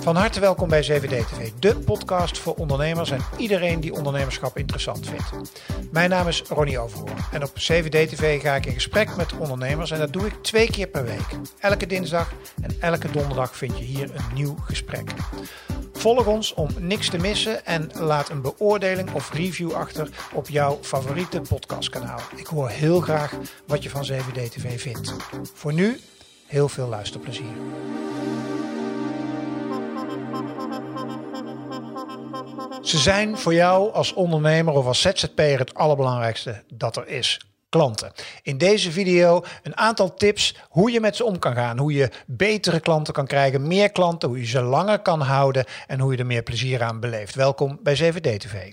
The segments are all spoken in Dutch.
Van harte welkom bij 7D TV, de podcast voor ondernemers en iedereen die ondernemerschap interessant vindt. Mijn naam is Ronnie Overhoorn en op 7D TV ga ik in gesprek met ondernemers en dat doe ik twee keer per week. Elke dinsdag en elke donderdag vind je hier een nieuw gesprek. Volg ons om niks te missen en laat een beoordeling of review achter op jouw favoriete podcastkanaal. Ik hoor heel graag wat je van 7D TV vindt. Voor nu, heel veel luisterplezier. Ze zijn voor jou als ondernemer of als ZZP'er het allerbelangrijkste dat er is. Klanten. In deze video een aantal tips hoe je met ze om kan gaan. Hoe je betere klanten kan krijgen, meer klanten, hoe je ze langer kan houden en hoe je er meer plezier aan beleeft. Welkom bij 7D TV.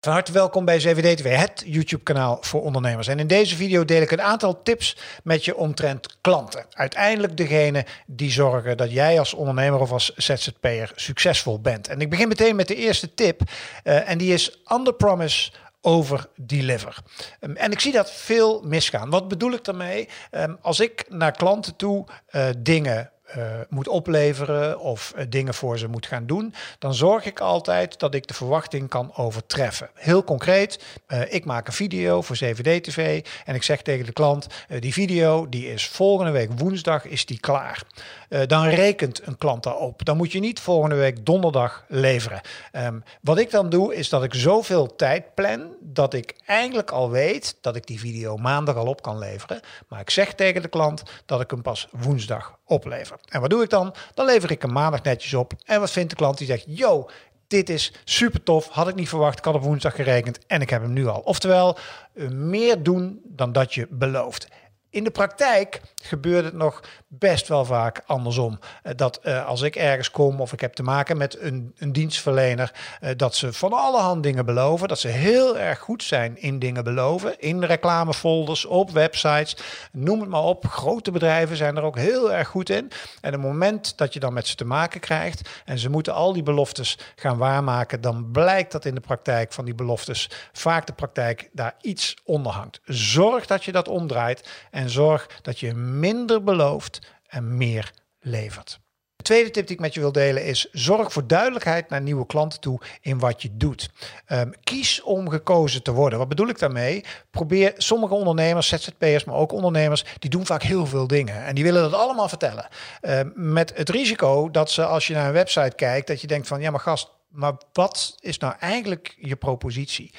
Van harte welkom bij 7D TV, het YouTube-kanaal voor ondernemers. En in deze video deel ik een aantal tips met je omtrent klanten. Uiteindelijk degene die zorgen dat jij als ondernemer of als ZZP'er succesvol bent. En ik begin meteen met de eerste tip. Uh, en die is under promise over deliver. Um, en ik zie dat veel misgaan. Wat bedoel ik daarmee? Um, als ik naar klanten toe uh, dingen uh, moet opleveren of uh, dingen voor ze moet gaan doen, dan zorg ik altijd dat ik de verwachting kan overtreffen. Heel concreet, ik maak een video voor 7D-TV en ik zeg tegen de klant, die video die is volgende week woensdag is die klaar. Dan rekent een klant daarop. Dan moet je niet volgende week donderdag leveren. Um, wat ik dan doe is dat ik zoveel tijd plan dat ik eigenlijk al weet dat ik die video maandag al op kan leveren. Maar ik zeg tegen de klant dat ik hem pas woensdag oplever. En wat doe ik dan? Dan lever ik hem maandag netjes op. En wat vindt de klant? Die zegt, yo, dit is super tof. Had ik niet verwacht. Ik had op woensdag gerekend en ik heb hem nu al. Oftewel, meer doen dan dat je belooft. In de praktijk gebeurt het nog best wel vaak andersom. Dat uh, als ik ergens kom of ik heb te maken met een, een dienstverlener, uh, dat ze van alle hand dingen beloven. Dat ze heel erg goed zijn in dingen beloven. In reclamefolders, op websites, noem het maar op. Grote bedrijven zijn er ook heel erg goed in. En het moment dat je dan met ze te maken krijgt en ze moeten al die beloftes gaan waarmaken, dan blijkt dat in de praktijk van die beloftes vaak de praktijk daar iets onder hangt. Zorg dat je dat omdraait en zorg dat je minder belooft en meer levert. De tweede tip die ik met je wil delen is: zorg voor duidelijkheid naar nieuwe klanten toe in wat je doet. Um, kies om gekozen te worden. Wat bedoel ik daarmee? Probeer sommige ondernemers, ZZP'ers, maar ook ondernemers, die doen vaak heel veel dingen en die willen dat allemaal vertellen. Um, met het risico dat ze als je naar een website kijkt, dat je denkt van ja, maar gast, maar wat is nou eigenlijk je propositie?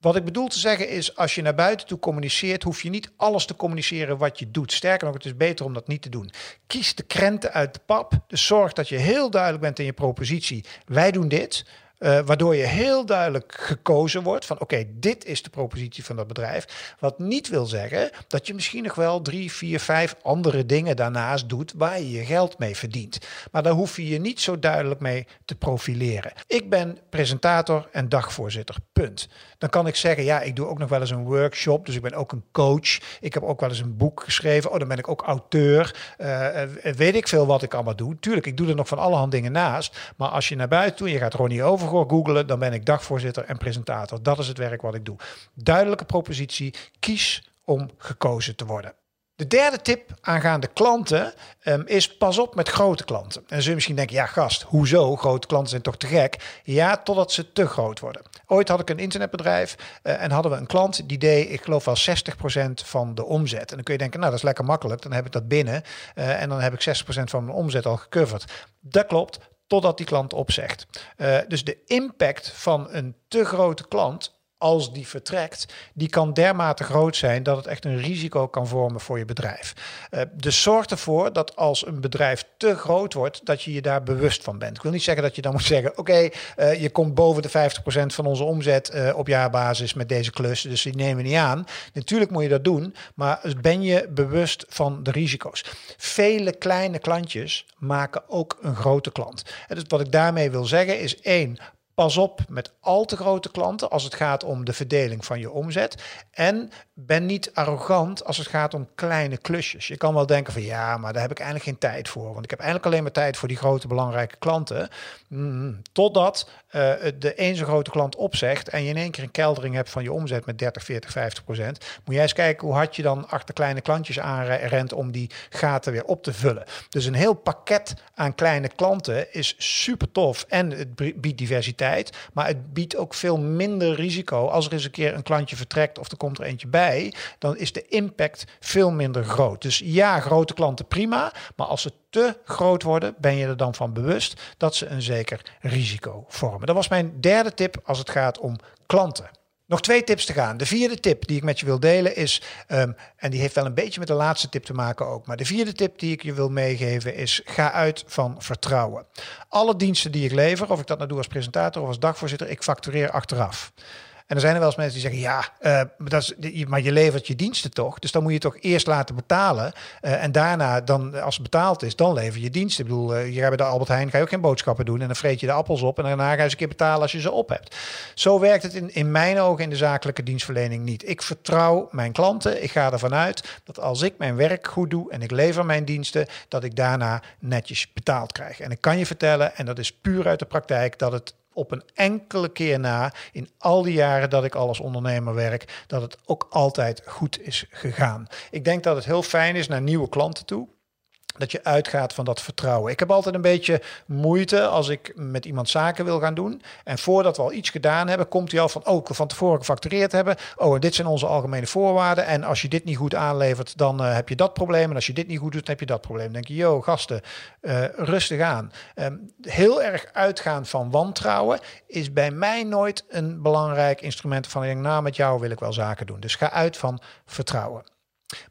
Wat ik bedoel te zeggen is, als je naar buiten toe communiceert, hoef je niet alles te communiceren wat je doet. Sterker nog, het is beter om dat niet te doen. Kies de krenten uit de pap. Dus zorg dat je heel duidelijk bent in je propositie. Wij doen dit. Uh, waardoor je heel duidelijk gekozen wordt van oké, dit is de propositie van dat bedrijf. Wat niet wil zeggen dat je misschien nog wel drie, vier, vijf andere dingen daarnaast doet waar je je geld mee verdient. Maar daar hoef je je niet zo duidelijk mee te profileren. Ik ben presentator en dagvoorzitter, punt. Dan kan ik zeggen, ja, ik doe ook nog wel eens een workshop, dus ik ben ook een coach. Ik heb ook wel eens een boek geschreven. Oh, dan ben ik ook auteur. Uh, weet ik veel wat ik allemaal doe. Tuurlijk, ik doe er nog van allerhand dingen naast. Maar als je naar buiten toe, je gaat Ronnie over googelen, dan ben ik dagvoorzitter en presentator. Dat is het werk wat ik doe. Duidelijke propositie, kies om gekozen te worden. De derde tip aangaande klanten um, is pas op met grote klanten. En zul je misschien denken, ja gast, hoezo? Grote klanten zijn toch te gek? Ja, totdat ze te groot worden. Ooit had ik een internetbedrijf uh, en hadden we een klant die deed, ik geloof wel 60% van de omzet. En dan kun je denken, nou dat is lekker makkelijk, dan heb ik dat binnen uh, en dan heb ik 60% van mijn omzet al gecoverd. Dat klopt, totdat die klant opzegt. Uh, dus de impact van een te grote klant als die vertrekt, die kan dermate groot zijn dat het echt een risico kan vormen voor je bedrijf. Uh, dus zorg ervoor dat als een bedrijf te groot wordt, dat je je daar bewust van bent. Ik wil niet zeggen dat je dan moet zeggen: oké, uh, je komt boven de 50% van onze omzet uh, op jaarbasis met deze klus, dus die nemen we niet aan. Natuurlijk moet je dat doen, maar ben je bewust van de risico's. Vele kleine klantjes maken ook een grote klant. En dus wat ik daarmee wil zeggen is één Pas op met al te grote klanten als het gaat om de verdeling van je omzet. En ben niet arrogant als het gaat om kleine klusjes. Je kan wel denken van ja, maar daar heb ik eigenlijk geen tijd voor. Want ik heb eigenlijk alleen maar tijd voor die grote belangrijke klanten. Mm, totdat uh, de een zo'n grote klant opzegt en je in één keer een keldering hebt van je omzet met 30, 40, 50 procent. Moet jij eens kijken hoe hard je dan achter kleine klantjes aanrent om die gaten weer op te vullen. Dus een heel pakket aan kleine klanten is super tof en het biedt diversiteit. Maar het biedt ook veel minder risico als er eens een keer een klantje vertrekt of er komt er eentje bij. Dan is de impact veel minder groot. Dus ja, grote klanten prima. Maar als ze te groot worden, ben je er dan van bewust dat ze een zeker risico vormen. Dat was mijn derde tip als het gaat om klanten. Nog twee tips te gaan. De vierde tip die ik met je wil delen is, um, en die heeft wel een beetje met de laatste tip te maken ook, maar de vierde tip die ik je wil meegeven is, ga uit van vertrouwen. Alle diensten die ik lever, of ik dat nou doe als presentator of als dagvoorzitter, ik factureer achteraf. En er zijn er wel eens mensen die zeggen, ja, uh, dat is, maar je levert je diensten toch? Dus dan moet je toch eerst laten betalen. Uh, en daarna, dan, als het betaald is, dan lever je diensten. Ik bedoel, uh, hier hebben de Albert Heijn, ga je ook geen boodschappen doen. En dan vreet je de appels op en daarna ga je eens een keer betalen als je ze op hebt. Zo werkt het in, in mijn ogen in de zakelijke dienstverlening niet. Ik vertrouw mijn klanten. Ik ga ervan uit dat als ik mijn werk goed doe en ik lever mijn diensten, dat ik daarna netjes betaald krijg. En ik kan je vertellen, en dat is puur uit de praktijk, dat het op een enkele keer na, in al die jaren dat ik al als ondernemer werk, dat het ook altijd goed is gegaan. Ik denk dat het heel fijn is naar nieuwe klanten toe dat je uitgaat van dat vertrouwen. Ik heb altijd een beetje moeite als ik met iemand zaken wil gaan doen. En voordat we al iets gedaan hebben, komt hij al van, oh, van tevoren gefactureerd hebben. Oh, dit zijn onze algemene voorwaarden. En als je dit niet goed aanlevert, dan uh, heb je dat probleem. En als je dit niet goed doet, dan heb je dat probleem. Denk je, yo, gasten, uh, rustig aan. Um, heel erg uitgaan van wantrouwen is bij mij nooit een belangrijk instrument van, nou, met jou wil ik wel zaken doen. Dus ga uit van vertrouwen.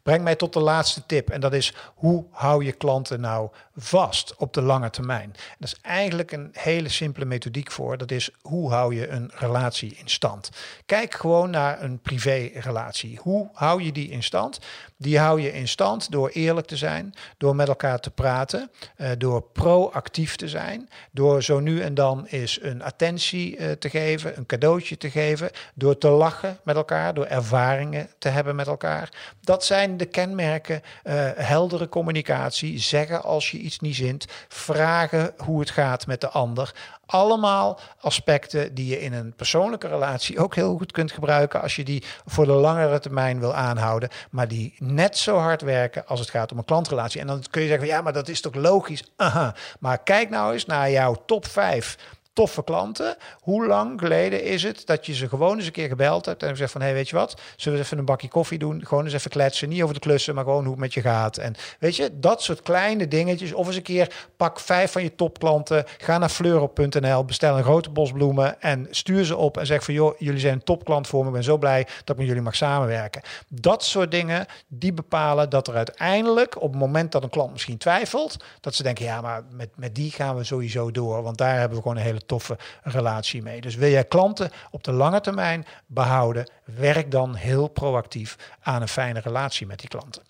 Breng mij tot de laatste tip en dat is hoe hou je klanten nou vast op de lange termijn? dat is eigenlijk een hele simpele methodiek voor. Dat is hoe hou je een relatie in stand? Kijk gewoon naar een privérelatie. Hoe hou je die in stand? Die hou je in stand door eerlijk te zijn, door met elkaar te praten, uh, door proactief te zijn, door zo nu en dan eens een attentie uh, te geven, een cadeautje te geven, door te lachen met elkaar, door ervaringen te hebben met elkaar. Dat zijn de kenmerken, uh, heldere communicatie, zeggen als je iets niet zint, vragen hoe het gaat met de ander. Allemaal aspecten die je in een persoonlijke relatie ook heel goed kunt gebruiken als je die voor de langere termijn wil aanhouden, maar die net zo hard werken als het gaat om een klantrelatie. En dan kun je zeggen, ja, maar dat is toch logisch? Aha. Maar kijk nou eens naar jouw top 5 toffe klanten. Hoe lang geleden is het dat je ze gewoon eens een keer gebeld hebt en gezegd van, hé, hey, weet je wat, zullen we even een bakje koffie doen? Gewoon eens even kletsen, niet over de klussen, maar gewoon hoe het met je gaat. En weet je, dat soort kleine dingetjes. Of eens een keer pak vijf van je topklanten, ga naar fleurop.nl, bestel een grote bos bloemen en stuur ze op en zeg van, joh, jullie zijn een topklant voor me, ik ben zo blij dat ik met jullie mag samenwerken. Dat soort dingen, die bepalen dat er uiteindelijk, op het moment dat een klant misschien twijfelt, dat ze denken, ja, maar met, met die gaan we sowieso door, want daar hebben we gewoon een hele toffe relatie mee. Dus wil jij klanten op de lange termijn behouden, werk dan heel proactief aan een fijne relatie met die klanten.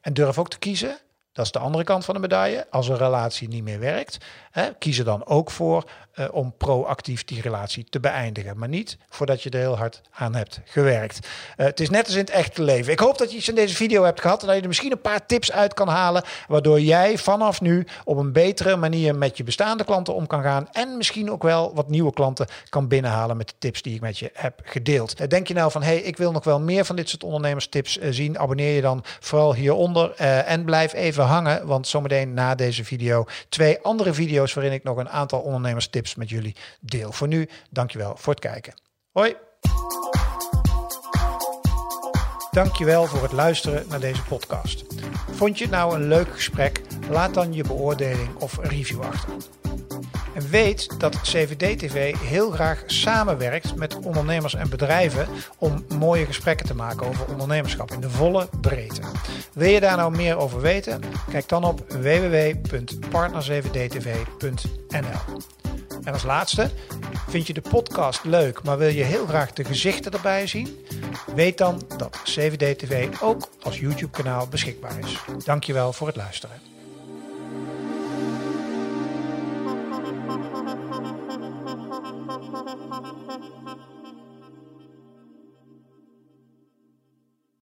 En durf ook te kiezen dat is de andere kant van de medaille. Als een relatie niet meer werkt, hè, kies er dan ook voor uh, om proactief die relatie te beëindigen. Maar niet voordat je er heel hard aan hebt gewerkt. Uh, het is net als in het echte leven. Ik hoop dat je iets in deze video hebt gehad en dat je er misschien een paar tips uit kan halen. Waardoor jij vanaf nu op een betere manier met je bestaande klanten om kan gaan. En misschien ook wel wat nieuwe klanten kan binnenhalen met de tips die ik met je heb gedeeld. Uh, denk je nou van, hey, ik wil nog wel meer van dit soort ondernemerstips zien. Abonneer je dan vooral hieronder en blijf even hangen. Want zometeen na deze video twee andere video's waarin ik nog een aantal ondernemerstips met jullie deel. Voor nu, dankjewel voor het kijken. Hoi! Dankjewel voor het luisteren naar deze podcast. Vond je het nou een leuk gesprek? Laat dan je beoordeling of review achter. En weet dat CVD-TV heel graag samenwerkt met ondernemers en bedrijven om mooie gesprekken te maken over ondernemerschap in de volle breedte. Wil je daar nou meer over weten? Kijk dan op www.partner7dtv.nl. En als laatste, vind je de podcast leuk, maar wil je heel graag de gezichten erbij zien? Weet dan dat CVD-TV ook als YouTube-kanaal beschikbaar is. Dankjewel voor het luisteren.